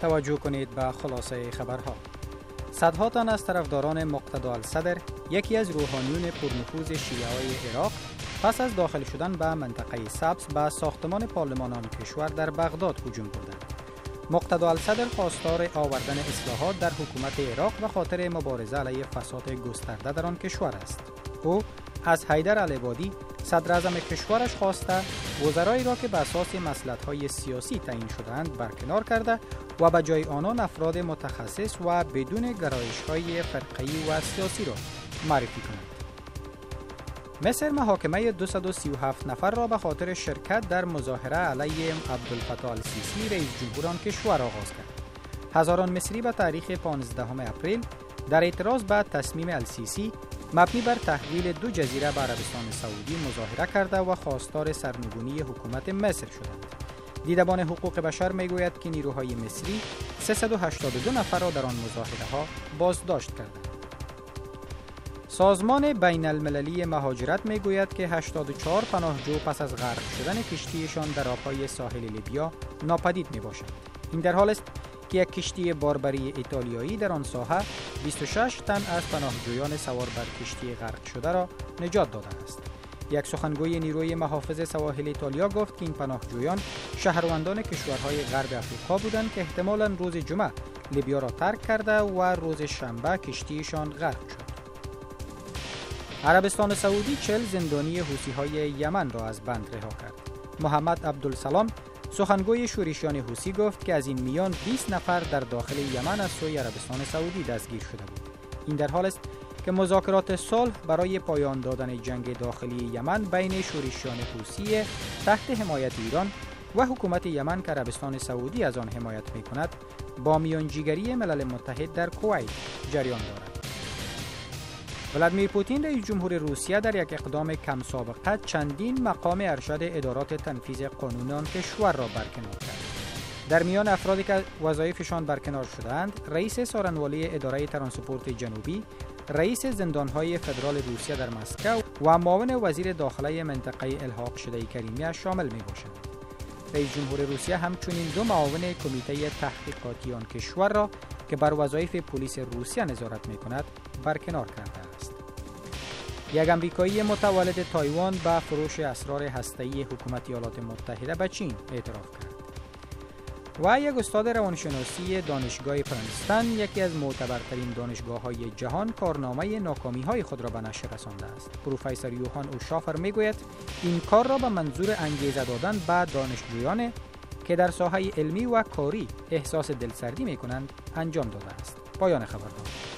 توجه کنید به خلاصه خبرها. صدها تن از طرفداران مقتدا الصدر یکی از روحانیون پرنفوذ شیعه های عراق پس از داخل شدن به منطقه سبز به ساختمان پارلمان آن کشور در بغداد هجوم بردند. مقتدا الصدر خواستار آوردن اصلاحات در حکومت عراق و خاطر مبارزه علیه فساد گسترده در آن کشور است. او از حیدر العبادی صدر اعظم کشورش خواسته وزرایی را که به اساس های سیاسی تعیین شدهاند برکنار کرده و به جای آنان افراد متخصص و بدون گرایش های فرقی و سیاسی را معرفی کند. مصر محاکمه 237 نفر را به خاطر شرکت در مظاهره علیه عبدالفتاح السیسی رئیس جمهور آن کشور آغاز کرد. هزاران مصری به تاریخ 15 اپریل در اعتراض به تصمیم السیسی مبنی بر تحویل دو جزیره به عربستان سعودی مظاهره کرده و خواستار سرنگونی حکومت مصر شدند. دیدبان حقوق بشر می‌گوید که نیروهای مصری 382 نفر را در آن مظاهره ها بازداشت کردند. سازمان بین المللی مهاجرت می گوید که 84 پناهجو پس از غرق شدن کشتیشان در آبهای ساحل لیبیا ناپدید می باشند. این در حال است که یک کشتی باربری ایتالیایی در آن ساحه 26 تن از پناهجویان سوار بر کشتی غرق شده را نجات داده است. یک سخنگوی نیروی محافظ سواحل ایتالیا گفت که این پناهجویان شهروندان کشورهای غرب افریقا بودند که احتمالا روز جمعه لیبیا را ترک کرده و روز شنبه کشتیشان غرق شد. عربستان سعودی چل زندانی حوسی های یمن را از بند رها کرد. محمد عبدالسلام سخنگوی شورشیان حوسی گفت که از این میان 20 نفر در داخل یمن از سوی عربستان سعودی دستگیر شده بود. این در حال است که مذاکرات صلح برای پایان دادن جنگ داخلی یمن بین شورشیان حوسی تحت حمایت ایران و حکومت یمن که عربستان سعودی از آن حمایت می کند با میانجیگری ملل متحد در کویت جریان دارد. ولادیمیر پوتین رئیس جمهور روسیه در یک اقدام کم سابقه چندین مقام ارشد ادارات تنفیذ قانون آن کشور را برکنار کرد. در میان افرادی که وظایفشان برکنار شدند، رئیس سارنوالی اداره ترانسپورت جنوبی، رئیس زندانهای فدرال روسیه در مسکو و معاون وزیر داخله منطقه الحاق شده کریمیا شامل می باشند. رئیس جمهور روسیه همچنین دو معاون کمیته تحقیقاتی آن کشور را که بر وظایف پلیس روسیه نظارت می کند برکنار است. یک امریکایی متولد تایوان به فروش اسرار هسته‌ای حکومت ایالات متحده به چین اعتراف کرد. و یک استاد روانشناسی دانشگاه پرنستن یکی از معتبرترین دانشگاه های جهان کارنامه ناکامی های خود را به نشر رسانده است. پروفسور یوهان اوشافر می‌گوید این کار را به منظور انگیزه دادن به دانشجویان که در ساحه علمی و کاری احساس دلسردی می کنند انجام داده است. پایان خبرها